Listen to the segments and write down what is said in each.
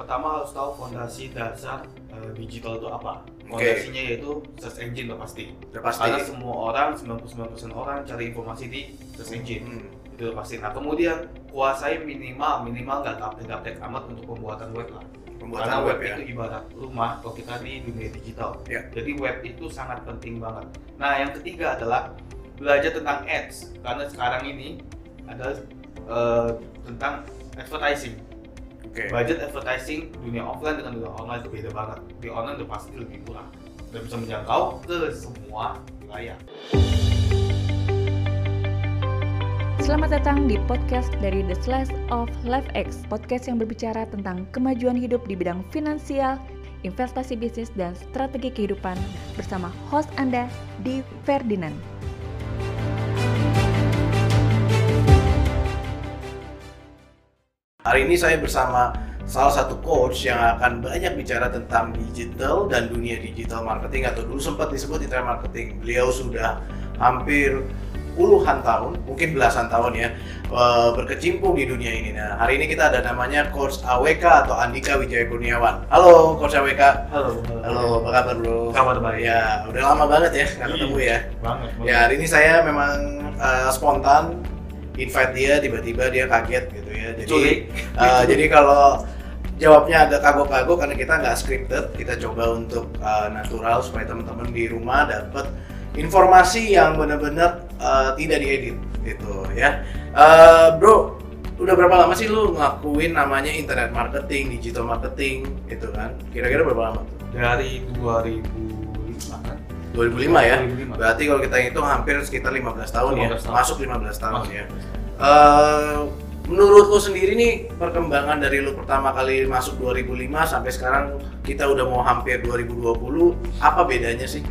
Pertama harus tahu fondasi dasar uh, digital itu apa. Fondasinya yaitu search engine udah pasti. Udah pasti. Karena semua orang, 99% orang cari informasi di search engine. Hmm. Itu pasti. Nah kemudian kuasai minimal, minimal nggak gaptek-gaptek amat untuk pembuatan web lah. Pembuatan Karena web web, ya. itu ibarat rumah kalau kita di dunia digital. Ya. Jadi web itu sangat penting banget. Nah yang ketiga adalah belajar tentang ads. Karena sekarang ini ada eh, tentang advertising. Oke. Budget advertising dunia offline dengan dunia online itu beda banget. Di online udah pasti lebih murah dan bisa menjangkau ke semua wilayah. Selamat datang di podcast dari The Slice of Life X, podcast yang berbicara tentang kemajuan hidup di bidang finansial, investasi bisnis, dan strategi kehidupan bersama host Anda, Di Ferdinand. Hari ini saya bersama salah satu coach yang akan banyak bicara tentang digital dan dunia digital marketing atau dulu sempat disebut internet marketing. Beliau sudah hampir puluhan tahun, mungkin belasan tahun ya, eh, berkecimpung di dunia ini. Nah, hari ini kita ada namanya Coach AWK atau Andika Wijaya Kurniawan. Halo Coach AWK. Halo. Halo, apa kabar bro? Kabar baik. Ya, udah lama banget ya nggak Iya. ketemu ya. Banget. Ya hari ini saya memang uh, spontan invite dia tiba-tiba dia kaget gitu ya. Jadi Culik. uh, jadi kalau jawabnya agak kagok-kagok karena kita nggak scripted, kita coba untuk uh, natural supaya teman-teman di rumah dapat informasi yang benar-benar uh, tidak diedit gitu ya. Uh, bro, udah berapa lama sih lu ngelakuin namanya internet marketing, digital marketing gitu kan? Kira-kira berapa lama? tuh? Dari 2005 kan? 2005 ya. 2005. Berarti kalau kita hitung hampir sekitar 15 tahun ya. 15 tahun. Masuk 15 tahun Masuk. ya. Eh, menurut lo sendiri nih perkembangan dari lo pertama kali masuk 2005 sampai sekarang kita udah mau hampir 2020, apa bedanya sih?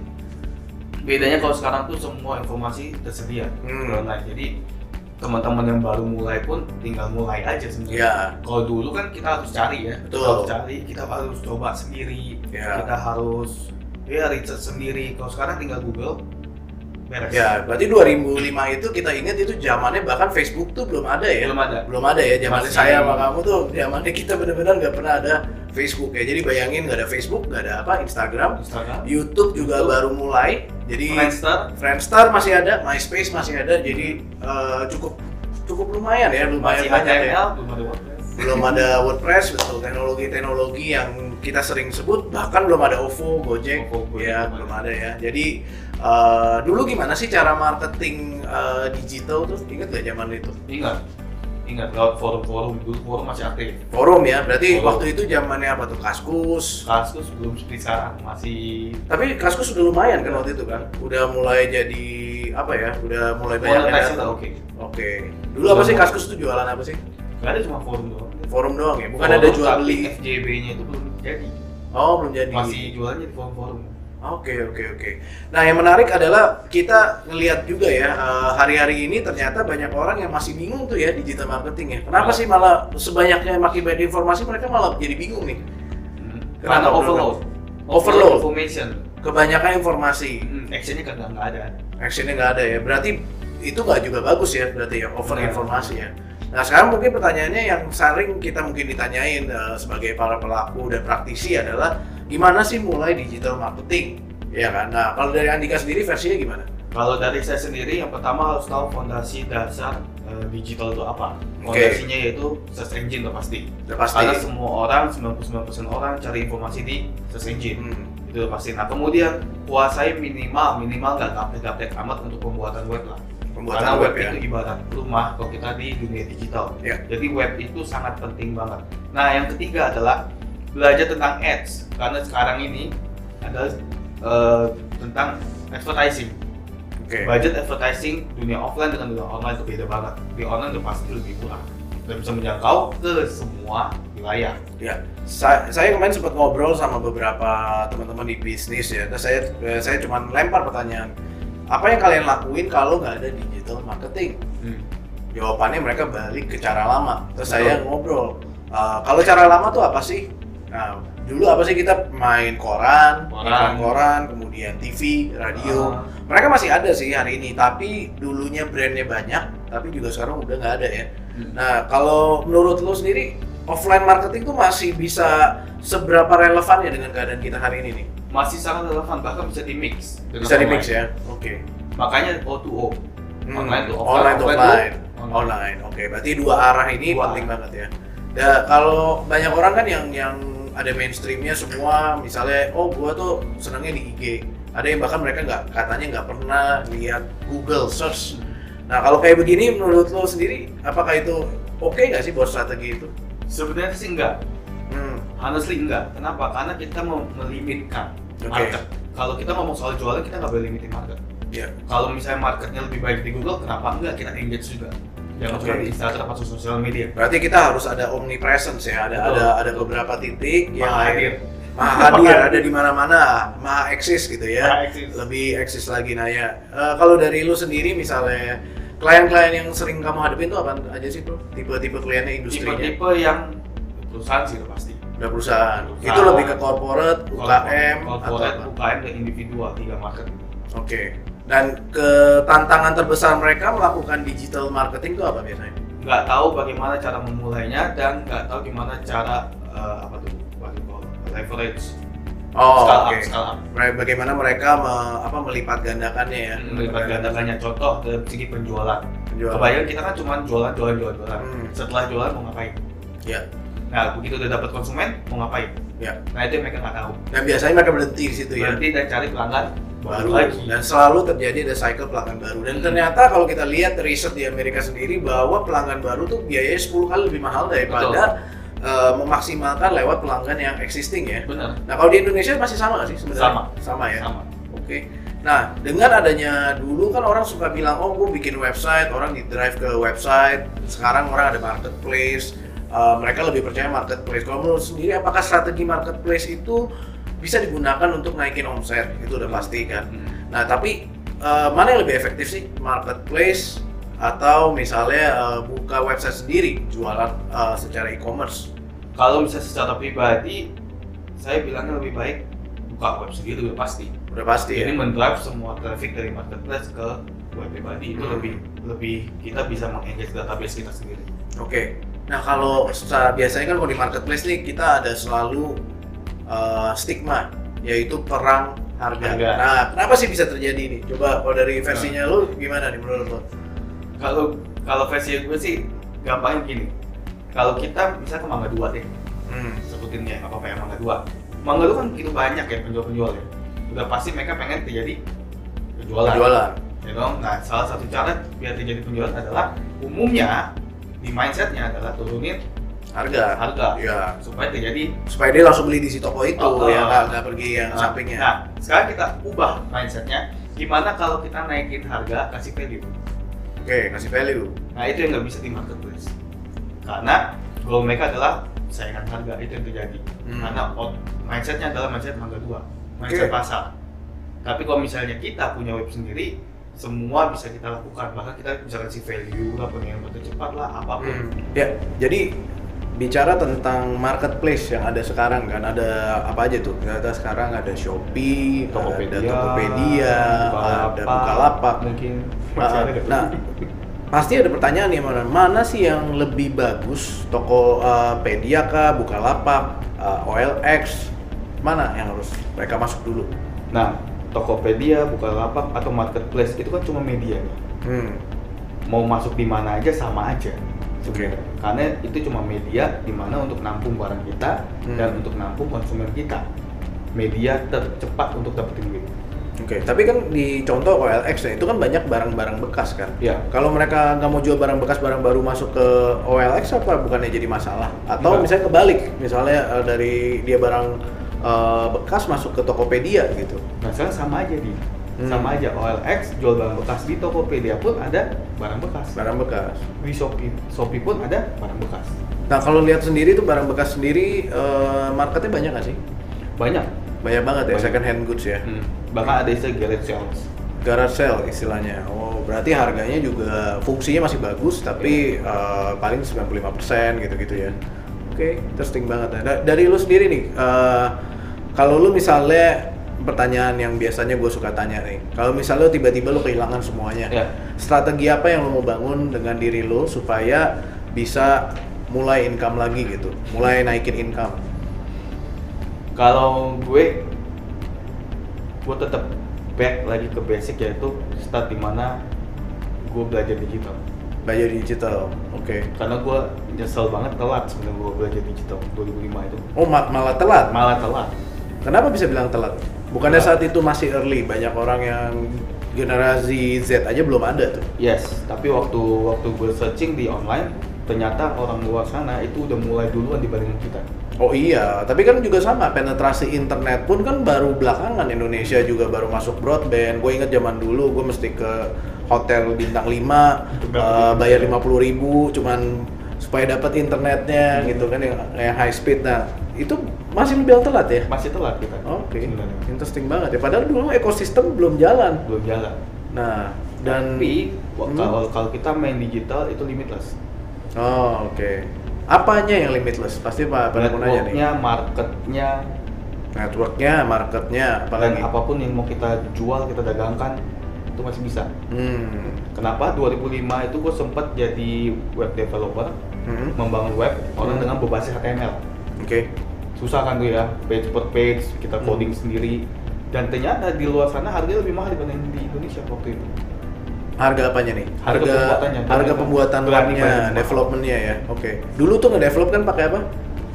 bedanya kalau sekarang tuh semua informasi tersedia Hmm. online jadi teman-teman yang baru mulai pun tinggal mulai aja sebenarnya Ya, kalau dulu kan kita harus cari ya Betul. Kita harus cari kita harus coba sendiri Ya. kita harus ya research sendiri. Kalau sekarang tinggal Google. Beres. Ya berarti 2005 itu kita ingat itu zamannya bahkan Facebook tuh belum ada ya. belum ada. Belum ada ya zamannya saya sama kamu tuh zamannya kita benar-benar nggak pernah ada Facebook ya. Jadi bayangin nggak ada Facebook, nggak ada apa Instagram, Instagram. YouTube juga YouTube. baru mulai. Jadi Friendster. Friendster masih ada, MySpace masih ada, jadi eh, cukup cukup lumayan ya, lumayan masih banyak ya. Belum ada WordPress. Belum ada WordPress, betul. Teknologi-teknologi yang kita sering sebut, bahkan belum ada OVO, Gojek, OVO, Gojek, ya belum belum ada ya. Jadi eh, dulu gimana sih cara marketing eh, digital tuh? Ingat gak zaman itu? ingat ingat lewat forum-forum dulu forum masih aktif Forum ya, berarti Forum. waktu itu zamannya apa tuh? Kaskus. Kaskus belum seperti sekarang masih Tapi Kaskus udah lumayan kan waktu itu kan? Udah mulai jadi apa ya? Udah mulai banyak yang datang. oke Oke. Dulu apa sih Kaskus tuh jualan apa sih? nggak ada cuma forum doang Forum doang ya? Bukan Forum, ada jual beli. FJB-nya itu belum jadi Oh, belum jadi. masih jualnya di forum-forum Oke, oke, oke. Nah, yang menarik adalah kita ngelihat juga ya eh, hari-hari ini ternyata banyak orang yang masih bingung tuh ya digital marketing ya. Kenapa Ah. sih malah sebanyaknya makin banyak informasi mereka malah jadi bingung nih? karena Kenapa? overload Overload. information Kebanyakan informasi, hmm, actionnya kan nggak ada actionnya nggak ada ya. Berarti itu nggak juga bagus ya, berarti ya over informasi ya. Nah sekarang mungkin pertanyaannya yang sering kita mungkin ditanyain eh, sebagai para pelaku dan praktisi adalah gimana sih mulai digital marketing, ya kan? Nah kalau dari Andika sendiri versinya gimana? kalau dari saya sendiri yang pertama harus tahu fondasi dasar eh, digital itu apa fondasinya yaitu search engine udah pasti Udah pasti. karena semua orang 99% orang cari informasi di search engine Hmm. itu pasti nah kemudian kuasai minimal minimal nggak gaptek-gaptek amat untuk pembuatan web lah Pembuatan Karena web, web, ya. itu ibarat rumah kalau kita di dunia digital. Ya. Jadi web itu sangat penting banget. Nah, yang ketiga adalah belajar tentang ads karena sekarang ini adalah eh, tentang advertising. Oke. Budget advertising dunia offline dengan dunia online itu beda banget. Di online udah pasti lebih murah dan bisa menjangkau ke semua wilayah. Ya, saya, saya kemarin sempat ngobrol sama beberapa teman-teman di bisnis ya. Terus saya eh, saya cuma lempar pertanyaan, apa yang kalian lakuin kalau nggak ada digital marketing? Jawabannya mereka balik ke cara lama. Terus saya Betul. ngobrol, "Eh, kalau cara lama tuh apa sih? Nah, dulu apa sih kita main koran, Koran. koran, kemudian TV, radio. Ah. Mereka masih ada sih hari ini, tapi dulunya brandnya banyak, tapi juga sekarang udah nggak ada ya. Hmm. Nah, kalau menurut lo sendiri offline marketing tuh masih bisa seberapa relevan ya dengan keadaan kita hari ini nih? Masih sangat relevan bahkan bisa di mix. Bisa di mix ya? Oke. Makanya O2O. Hmm, Online to offline, online to offline online. Online. Oke, berarti dua arah ini Dua penting arah. banget ya. Ya kalau banyak orang kan yang yang ada mainstreamnya semua, misalnya oh gua tuh senangnya di IG. Ada yang bahkan mereka nggak katanya nggak pernah lihat Google search. Nah kalau kayak begini menurut lo sendiri, apakah itu oke nggak sih buat strategi itu? Sebenarnya sih enggak. Hmm. Honestly enggak. Kenapa? Karena kita mau melimitkan Oke. market. Kalau kita ngomong soal jualan, kita nggak boleh limitin market. Ya. Kalau misalnya marketnya lebih baik di Google, kenapa enggak kita engage juga? Cuma Oke. di Instagram atau sosial media. Berarti kita harus ada omnipresence ya, ada Betul. ada ada beberapa titik yang hadir. maha hadir ada di mana-mana, maha eksis gitu ya. Maha eksis. Lebih eksis lagi nah ya. eh, kalau dari lu sendiri misalnya klien-klien yang sering kamu hadapin tuh apa aja sih bro? Tipe-tipe kliennya industrinya? Tipe-tipe yang perusahaan sih pasti. Udah perusahaan. Perusahaan. Itu lebih ke corporate, UKM atau Corporate, apa? UKM dan individual tiga market. Oke. Dan ke tantangan terbesar mereka melakukan digital marketing itu apa biasanya? Nggak tahu bagaimana cara memulainya dan nggak tahu gimana cara eh, apa tuh leverage Oh, scale oke. up, scale up. Mere- Bagaimana mereka me- apa melipat gandakannya ya? melipat gandakannya contoh dari segi penjualan. Penjualan. Kebayang kita kan cuma jualan, jualan, jualan, jualan. Hmm. Setelah jualan mau ngapain? Ya. Nah begitu udah dapat konsumen mau ngapain? Ya. Nah itu yang mereka nggak tahu. Dan biasanya mereka berhenti di situ ya. Berhenti dan cari pelanggan baru, Baru lagi. dan selalu terjadi ada cycle pelanggan baru. Dan Hmm. ternyata kalau kita lihat riset di Amerika sendiri bahwa pelanggan baru tuh biayanya 10 kali lebih mahal daripada eh, memaksimalkan lewat pelanggan yang existing ya. Benar. Nah kalau di Indonesia masih sama nggak sih sebenarnya? Sama. Sama ya. Sama. Oke. Nah, dengan adanya dulu kan orang suka bilang, oh gue bikin website, orang di drive ke website. Sekarang orang ada marketplace, uh, mereka lebih percaya marketplace. Kalau menurut sendiri, apakah strategi marketplace itu bisa digunakan untuk naikin omset? Itu udah pasti kan. Hmm. Nah, tapi uh, mana yang lebih efektif sih? Marketplace atau misalnya uh, buka website sendiri, jualan uh, secara e-commerce? Kalau misalnya secara pribadi, saya bilangnya lebih baik buka web sendiri udah pasti. Udah pasti Jadi ya. mendrive semua traffic dari marketplace ke web pribadi itu Hmm. lebih lebih kita bisa mengengage database kita sendiri. Oke. Nah kalau secara biasanya kan kalau di marketplace nih kita ada selalu uh, stigma yaitu perang harga. Harga. Nah kenapa sih bisa terjadi ini? Coba kalau dari versinya lu gimana nih menurut lo? Kalau kalau versi gue sih gampangnya gini. Kalau kita misalnya ke Mangga Dua deh, Hmm. sebutin ya apa apa ya Mangga Dua. Mangga Dua kan begitu banyak ya penjual-penjual ya. Udah pasti mereka pengen terjadi penjualan. Jualan. Ya dong. Nah, salah satu cara biar terjadi penjualan adalah umumnya di mindsetnya adalah turunin Harga. harga Ya. supaya terjadi Supaya dia langsung beli di si toko itu Oh, ya nggak nggak pergi yang Nah, sampingnya. Nah, sekarang kita ubah mindsetnya. Gimana kalau kita naikin harga kasih value? Oke kasih value. Nah itu yang nggak bisa di marketplace. Karena goal mereka adalah saingan harga itu yang terjadi. Hmm. Karena out- mindsetnya adalah mindset mangga dua, mindset Oke. pasar. Tapi kalau misalnya kita punya web sendiri, semua bisa kita lakukan. Bahkan kita bisa kasih value lah, pengiriman tercepat lah, apa pun. Hmm. Ya jadi bicara tentang marketplace yang ada sekarang kan ada apa aja tuh? Ternyata sekarang ada Shopee, ada Tokopedia, ada Bukalapak. mungkin Nah, nah, pasti ada pertanyaan nih mana mana sih yang lebih bagus Tokopedia kah, Bukalapak, uh, OLX mana yang harus mereka masuk dulu? Nah, Tokopedia, Bukalapak atau marketplace itu kan cuma media nih. Hmm. Mau masuk di mana aja sama aja. Oke. Karena itu cuma media di mana untuk nampung barang kita Hmm. dan untuk nampung konsumen kita. Media tercepat untuk dapetin duit. Oke, tapi kan di contoh OLX ya, itu kan banyak barang-barang bekas kan. Ya. Kalau mereka nggak mau jual barang bekas, barang baru masuk ke OLX apa bukannya jadi masalah? Atau Enggak. misalnya kebalik, misalnya eh, dari dia barang eh, bekas masuk ke Tokopedia gitu. Nah sekarang sama aja di, Hmm. sama aja OLX jual barang bekas di Tokopedia pun ada barang bekas. Barang bekas. Di Shopee, Shopee pun ada barang bekas. Nah kalau lihat sendiri tuh barang bekas sendiri eh, marketnya banyak nggak sih? Banyak. Banyak banget ya Banyak. second hand goods ya. Hmm. Bahkan ada istilah garage sales. Garage sale istilahnya. Oh, berarti harganya juga fungsinya masih bagus tapi eh, paling 95% gitu-gitu ya. Oke, interesting banget. Nah, da- dari lu sendiri nih, eh, kalau lu misalnya pertanyaan yang biasanya gue suka tanya nih, kalau misalnya lu tiba-tiba lu kehilangan semuanya, Ya. strategi apa yang lu mau bangun dengan diri lu supaya bisa mulai income lagi gitu, mulai naikin income? Kalau gue, gue tetap back lagi ke basic yaitu start di mana gue belajar digital. Belajar digital, oke. Karena gue nyesel banget telat sebenarnya gue belajar digital 2005 itu. Oh ma- malah telat. Malah telat. Kenapa bisa bilang telat? Bukannya saat itu masih early, banyak orang yang generasi Z aja belum ada tuh. Yes, tapi waktu waktu gue searching di online, ternyata orang luar sana itu udah mulai duluan dibandingin kita. Oh iya, tapi kan juga sama penetrasi internet pun kan baru belakangan Indonesia juga baru masuk broadband. Gue inget zaman dulu gue mesti ke hotel bintang 5 eh, bayar 50.000 ribu cuman supaya dapat internetnya gitu kan yang, yang high speed. Nah itu masih lebih telat ya? Masih telat kita. Oke, sebenarnya. interesting banget ya. Padahal dulu ekosistem belum jalan. Belum jalan. Nah dan Tapi Hmm. kalau kalau kita main digital itu limitless. oh oke. Apanya yang limitless? Pasti pak pada mau nanya nih. Networknya, marketnya, Networknya, marketnya, dan apalagi? apa pun yang mau kita jual, kita dagangkan itu masih bisa. Hmm. Kenapa 2005 itu gue sempat jadi web developer, Hmm. membangun web orang Hmm. dengan berbasis HTML. Oke. Susah kan tuh ya, page per page, kita Hmm. coding sendiri. Dan ternyata di luar sana harganya lebih mahal dibanding di Indonesia waktu itu. Harga apanya nih? Harga pembuatannya. Harga pembuatan bayar. developmentnya ya. Oke. Dulu tuh nge-develop kan pakai apa?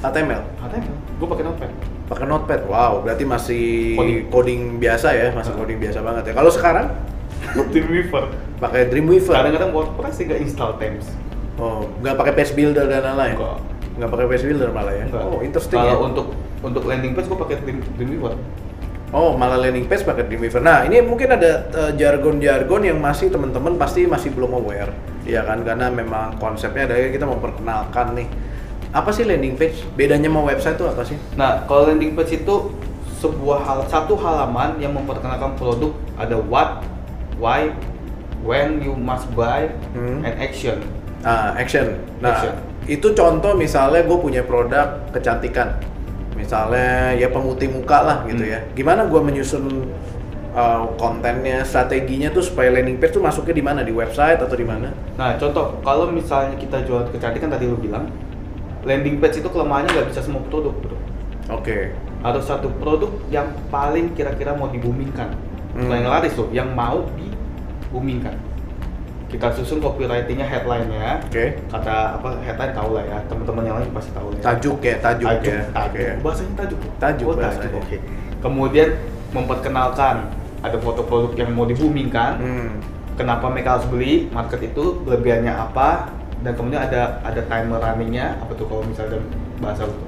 HTML. HTML, gue pakai Notepad. Pakai Notepad. Wow, berarti masih Coding. coding, biasa ya, masih Hmm. coding biasa banget ya. Kalau sekarang Dreamweaver. pakai Dreamweaver. Kadang-kadang WordPress juga install Themes. Oh, nggak pakai Page Builder dan lain-lain. Nggak pakai Page Builder malah ya. Enggak. Oh, interesting Kalau ya. untuk untuk landing page gue pakai Dream- Dreamweaver. Oh, malah landing page pakai Dreamweaver. Nah, ini mungkin ada eh, jargon-jargon yang masih teman-teman pasti masih belum aware. Ya kan, karena memang konsepnya adalah kita memperkenalkan nih. Apa sih landing page? Bedanya sama website itu apa sih? Nah, kalau landing page itu sebuah hal satu halaman yang memperkenalkan produk ada what, why, when you must buy, Hmm. and action. Nah, action. Nah, Action. Itu contoh misalnya gue punya produk kecantikan. Misalnya ya pemutih muka lah gitu Hmm. ya. Gimana gue menyusun uh, kontennya, strateginya tuh supaya landing page tuh masuknya di mana? Di website atau di mana? Nah, contoh kalau misalnya kita jual kecantikan tadi lu bilang, landing page itu kelemahannya nggak bisa semua produk, bro. Oke. Harus satu produk yang paling kira-kira mau dibumingkan, Hmm. Yang laris loh, yang mau dibumingkan. Kita susun copywritingnya, headline-nya, Oke. kata apa headline tahu lah ya teman-teman yang lain pasti tahu lah ya. Tajuk ya, tajuk, ya. tajuk. Oke. bahasanya tajuk Tajuk oh, tajuk oke kemudian memperkenalkan ada foto produk yang mau dibumingkan Hmm. kenapa mereka harus beli market itu kelebihannya apa dan kemudian ada ada timer runningnya apa tuh kalau misalnya bahasa tuh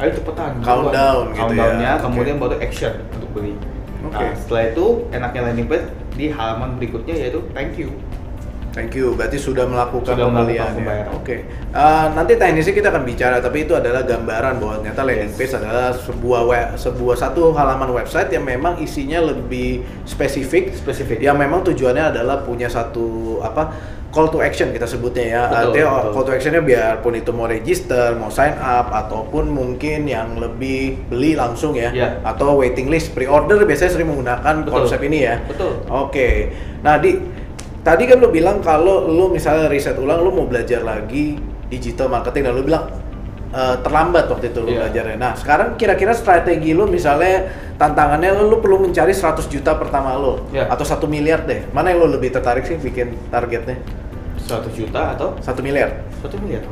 ayo cepetan Countdown gitu countdownnya ya. Kemudian baru action untuk beli Oke. nah setelah itu enaknya landing page di halaman berikutnya yaitu thank you Thank you. Berarti sudah melakukan Sudah pembelian ya. pembayaran. Oke. Eh, nanti teknisnya kita akan bicara, tapi itu adalah gambaran bahwa ternyata landing Yes. page adalah sebuah we- sebuah satu halaman website yang memang isinya lebih spesifik, Spesifik. Yang memang tujuannya adalah punya satu apa call to action kita sebutnya ya. Betul, Artinya betul. call to actionnya biarpun itu mau register, mau sign up, ataupun mungkin yang lebih beli langsung ya, Iya. atau waiting list pre-order biasanya sering menggunakan Betul. konsep ini ya. betul Oke. Nah, di tadi kan lu bilang kalau lu misalnya riset ulang lu mau belajar lagi digital marketing dan lu bilang eh, terlambat waktu itu lu Iya. belajarnya. Nah, sekarang kira-kira strategi lu misalnya tantangannya lu, lu perlu mencari 100 juta pertama lu Iya. atau satu miliar deh. Mana yang lu lebih tertarik sih bikin targetnya? 100 juta atau Satu miliar. satu miliar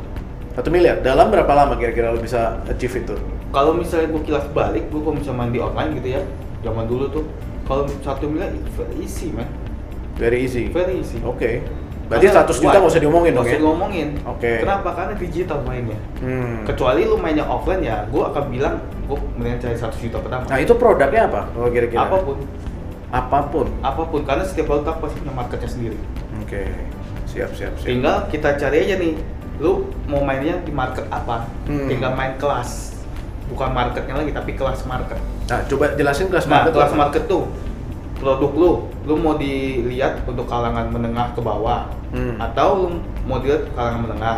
Satu miliar. Dalam berapa lama kira-kira lu bisa achieve itu? kalau misalnya gue kilas balik gue kalau bisa main di online gitu ya zaman dulu tuh kalau satu miliar easy man Very easy. very easy Oke. Berarti Karena 100 juta nggak usah diomongin dong Nggak ya? usah diomongin Oke. kenapa karena digital mainnya Hmm. kecuali lu mainnya offline ya gue akan bilang gue mendingan cari 100 juta pertama Nah, itu produknya apa? Kalau kira-kira? apa pun Apa pun. apa pun karena setiap produk pasti punya marketnya sendiri Oke. Siap, siap, siap. tinggal kita cari aja nih lu mau mainnya di market apa Hmm. tinggal main kelas bukan marketnya lagi tapi kelas market Nah, coba jelasin kelas Nah, market. kelas apa? market tuh produk lu, lu mau dilihat untuk kalangan menengah ke bawah, Hmm. atau lu mau dilihat kalangan menengah,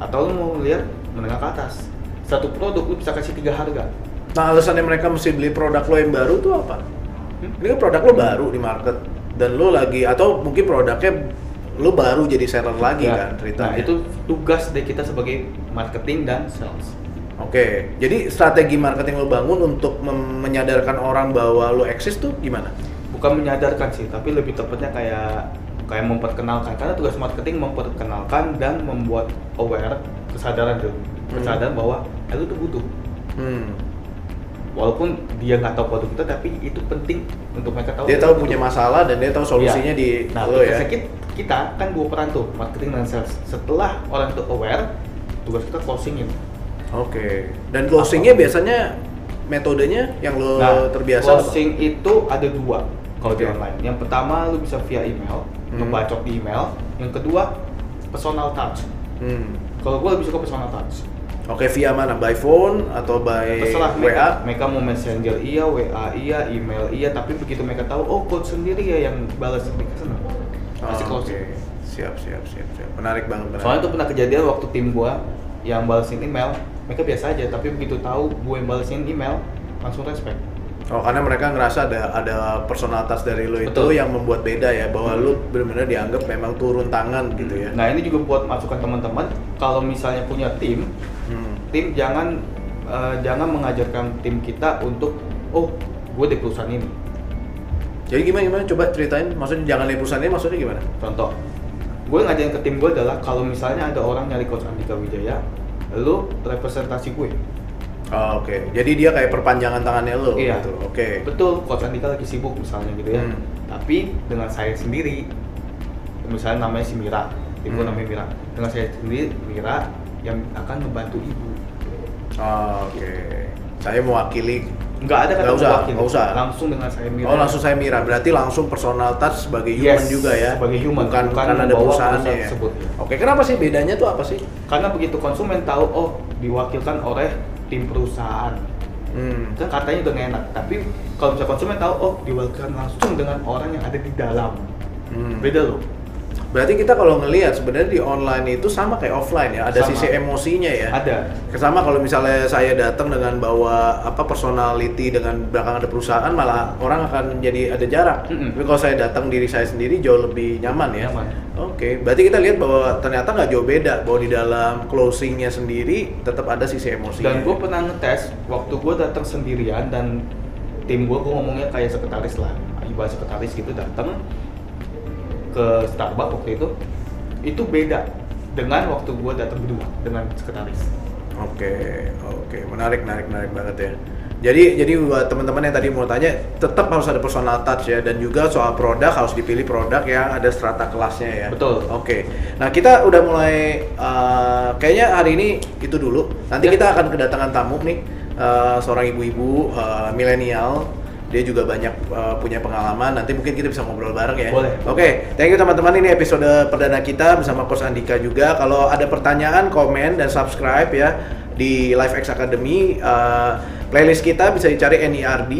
atau lu mau lihat menengah ke atas. Satu produk lu bisa kasih tiga harga. Nah, alasannya mereka mesti beli produk lo yang baru tuh apa? Hmm? Ini kan produk lo baru di market dan lo lagi atau mungkin produknya lu baru jadi seller lagi Ya. kan ceritanya. Nah, itu tugas dari kita sebagai marketing dan sales. Oke, jadi strategi marketing lo bangun untuk menyadarkan orang bahwa lo eksis tuh gimana? Bukan menyadarkan sih, tapi lebih tepatnya kayak kayak memperkenalkan karena tugas marketing memperkenalkan dan membuat aware kesadaran tuh kesadaran bahwa eh, lu tuh butuh Hmm. walaupun dia nggak tahu produk kita tapi itu penting untuk mereka tahu Dia tahu punya masalah dan dia tahu solusinya Iya. di nah lo ya. kita, kan dua peran tuh marketing dan sales setelah orang itu aware tugas kita closingin Oke. Dan closingnya biasanya metodenya yang lo nah terbiasa apa? closing itu ada dua kalau di Oke. online yang pertama lu bisa via email Hmm. ngebacok di email yang kedua personal touch Hmm. kalau gue lebih suka personal touch Oke, via mana? By phone atau by terserah WA? mereka mereka mau messenger iya WA iya email iya tapi begitu mereka tahu oh coach sendiri ya yang balas mereka senang Oh, kasih Oke. closing Siap, siap, siap, siap. Menarik banget, menarik. soalnya itu pernah kejadian waktu tim gua yang balasin email mereka biasa aja tapi begitu tahu gue yang balasin email langsung respect Oh, karena mereka ngerasa ada ada personalitas dari lo itu Betul. yang membuat beda ya, bahwa lu benar-benar dianggap memang turun tangan gitu ya. nah ini juga buat masukan teman-teman kalau misalnya punya tim Hmm. tim jangan eh, jangan mengajarkan tim kita untuk oh gue di perusahaan ini Jadi gimana gimana? Coba ceritain. Maksudnya jangan di perusahaan ini maksudnya gimana? Contoh, gue ngajarin ke tim gue adalah kalau misalnya ada orang nyari coach Andika Wijaya, lu representasi gue. Oh, Oke, jadi dia kayak perpanjangan tangannya lo Iya. gitu. Oke. Betul, coach Andika lagi sibuk misalnya gitu ya. Hmm. Tapi dengan saya sendiri, misalnya namanya si Mira, gue Hmm. namanya Mira. Dengan saya sendiri, Mira yang akan membantu ibu. Oh, Oke. Saya mewakili. Nggak ada kata usah, mewakili. usah. Langsung dengan saya Mira. Oh langsung saya Mira. Berarti langsung personal touch sebagai human Yes, juga ya. sebagai human, Bukan, bukan bukan ada perusahaannya perusahaan ya. tersebut. Oke. Kenapa sih bedanya tuh apa sih? Karena begitu konsumen tahu, oh diwakilkan oleh tim perusahaan. Hmm. kan katanya udah enak tapi kalau misalnya konsumen tahu oh diwakilkan langsung dengan orang yang ada di dalam Hmm. beda loh Berarti kita kalau ngelihat sebenarnya di online itu sama kayak offline ya. Ada Sama. sisi emosinya ya. ada Sama kalau misalnya saya datang dengan bawa apa personality dengan belakang ada perusahaan malah orang akan jadi ada jarak. Mm-mm. Tapi kalau saya datang diri saya sendiri jauh lebih nyaman ya. Nyaman. Oke, berarti kita lihat bahwa ternyata nggak jauh beda bahwa di dalam closingnya sendiri tetap ada sisi emosi. dan gue pernah ngetes waktu gue datang sendirian dan tim gue gue ngomongnya kayak sekretaris lah ibarat sekretaris gitu datang ke Starbucks waktu itu itu beda dengan waktu gue datang berdua dengan sekretaris Oke, oke, menarik, menarik, menarik banget ya. Jadi, jadi buat teman-teman yang tadi mau tanya, tetap harus ada personal touch ya, dan juga soal produk harus dipilih produk yang ada strata kelasnya ya. Betul. Oke, nah kita udah mulai, uh, kayaknya hari ini itu dulu. Nanti Ya. kita akan kedatangan tamu nih, uh, seorang ibu-ibu uh, milenial. Dia juga banyak uh, punya pengalaman. Nanti mungkin kita bisa ngobrol bareng ya. Boleh. Oke, thank you teman-teman. Ini episode perdana kita bersama Coach Andika juga. Kalau ada pertanyaan, komen dan subscribe ya di LifeX Academy. Uh, playlist kita bisa dicari NERD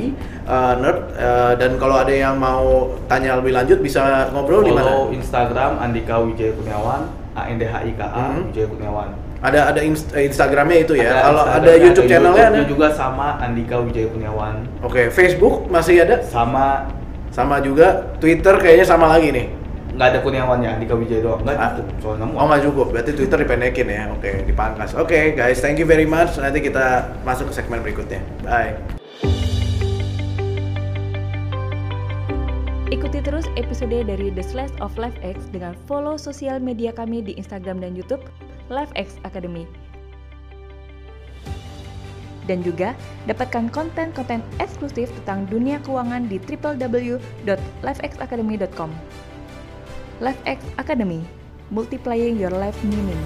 uh, Nerd. Uh, dan kalau ada yang mau tanya lebih lanjut bisa ngobrol di mana? follow Instagram Andika Wijaya Kurniawan A N D H I K A Mhm. Wijaya Kurniawan Ada ada inst- Instagramnya itu ya. Kalau ada YouTube channelnya ada. YouTube-nya juga sama Andika Wijaya Kurniawan Oke, Facebook masih ada. sama Sama juga Twitter kayaknya sama lagi nih. nggak ada Kurniawannya Andika Wijaya doang nggak Ah. cukup soalnya Oh nggak cukup, berarti Twitter dipendekin ya. Oke, dipangkas. Oke guys, thank you very much. Nanti kita masuk ke segmen berikutnya. Bye. Ikuti terus episode dari The Slash of LifeX dengan follow sosial media kami di Instagram dan YouTube LifeX Academy. Dan juga dapatkan konten-konten eksklusif tentang dunia keuangan di www.lifexacademy.com. LifeX Academy, multiplying your life meaning.